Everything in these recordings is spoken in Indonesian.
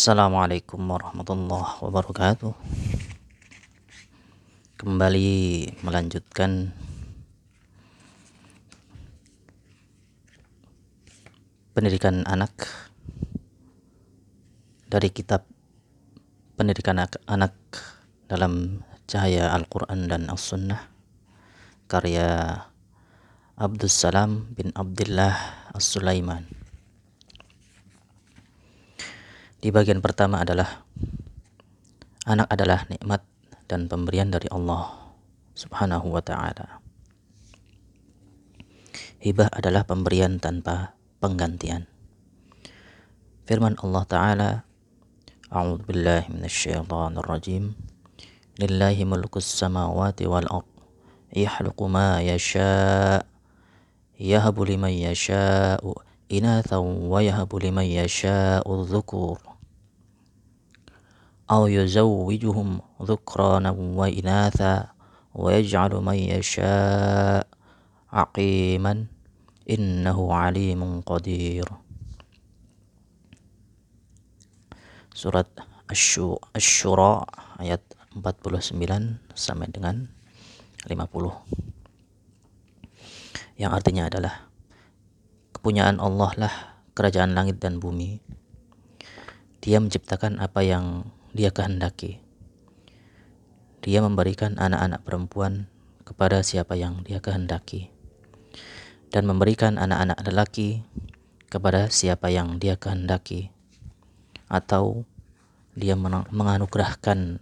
Assalamualaikum warahmatullahi wabarakatuh. Kembali melanjutkan pendidikan anak dari kitab pendidikan anak dalam cahaya Al-Quran dan As-Sunnah karya Abdus Salam bin Abdullah As-Sulaiman di bagian pertama adalah anak adalah nikmat dan pemberian dari Allah Subhanahu wa taala. Hibah adalah pemberian tanpa penggantian. Firman Allah taala, A'udzu billahi minasyaitonir rajim. Lillahi mulkus samawati wal ard. Yahluqu ma yasha. Yahabu liman yasha'u inatha wa yahabu liman yasha'u dhukur. أو يزوجهم ذكرانا وإناثا ويجعل من يشاء عقيما إنه عليم قدير surat Asy-Syura ayat 49 sampai dengan 50 yang artinya adalah kepunyaan Allah lah kerajaan langit dan bumi dia menciptakan apa yang dia kehendaki. Dia memberikan anak-anak perempuan kepada siapa yang dia kehendaki. Dan memberikan anak-anak lelaki kepada siapa yang dia kehendaki. Atau dia menganugerahkan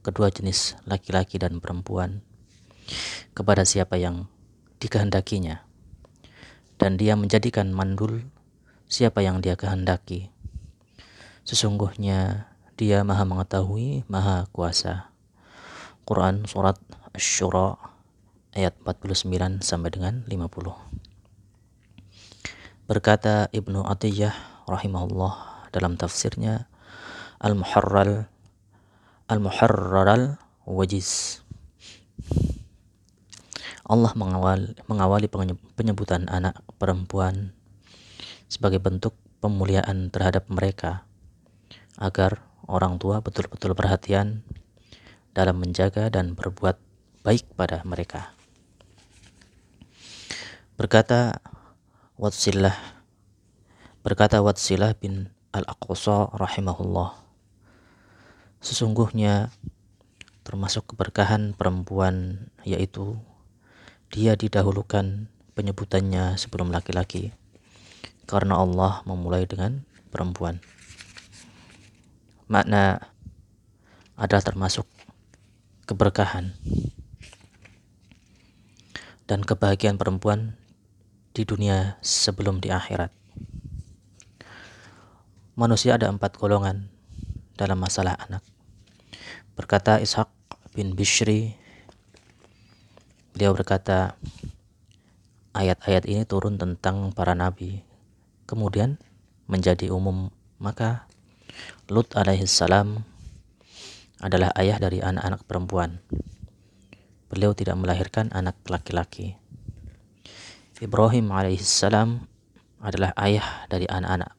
kedua jenis laki-laki dan perempuan kepada siapa yang dikehendakinya. Dan dia menjadikan mandul siapa yang dia kehendaki. Sesungguhnya dia maha mengetahui maha kuasa. Quran surat Asy-Syura ayat 49 sampai dengan 50 berkata Ibnu Atiyah rahimahullah dalam tafsirnya Al-Muharral Al-Muharraral Wajiz. Allah mengawal, mengawali penyebutan anak perempuan sebagai bentuk pemuliaan terhadap mereka agar orang tua betul-betul perhatian dalam menjaga dan berbuat baik pada mereka. Berkata Watsillah berkata Watsillah bin Al-Aqsa rahimahullah Sesungguhnya termasuk keberkahan perempuan yaitu dia didahulukan penyebutannya sebelum laki-laki karena Allah memulai dengan perempuan. Makna adalah termasuk keberkahan dan kebahagiaan perempuan di dunia sebelum di akhirat. Manusia ada empat golongan dalam masalah anak. Berkata Ishaq bin Bishri, beliau berkata, ayat-ayat ini turun tentang para nabi, kemudian menjadi umum. Maka Lut alaihissalam adalah ayah dari anak-anak perempuan. Beliau tidak melahirkan anak laki-laki. Ibrahim alaihissalam adalah ayah dari anak-anak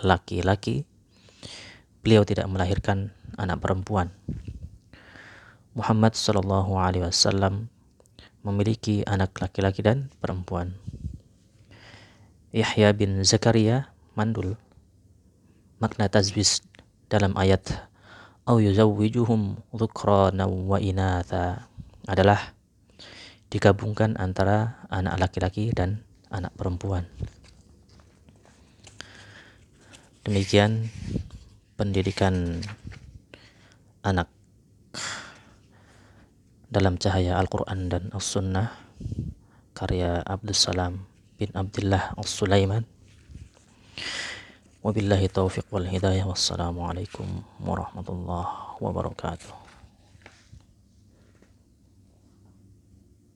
laki-laki. Beliau tidak melahirkan anak perempuan. Muhammad Shallallahu Alaihi Wasallam memiliki anak laki-laki dan perempuan. Yahya bin Zakaria mandul. Makna tazwis dalam ayat au yuzawwijuhum dhukrana wa inatha adalah digabungkan antara anak laki-laki dan anak perempuan. Demikian pendidikan anak dalam cahaya Al-Quran dan As-Sunnah karya Abdul Salam bin Abdullah As-Sulaiman wabillahi taufiq wal hidayah wassalamualaikum warahmatullahi wabarakatuh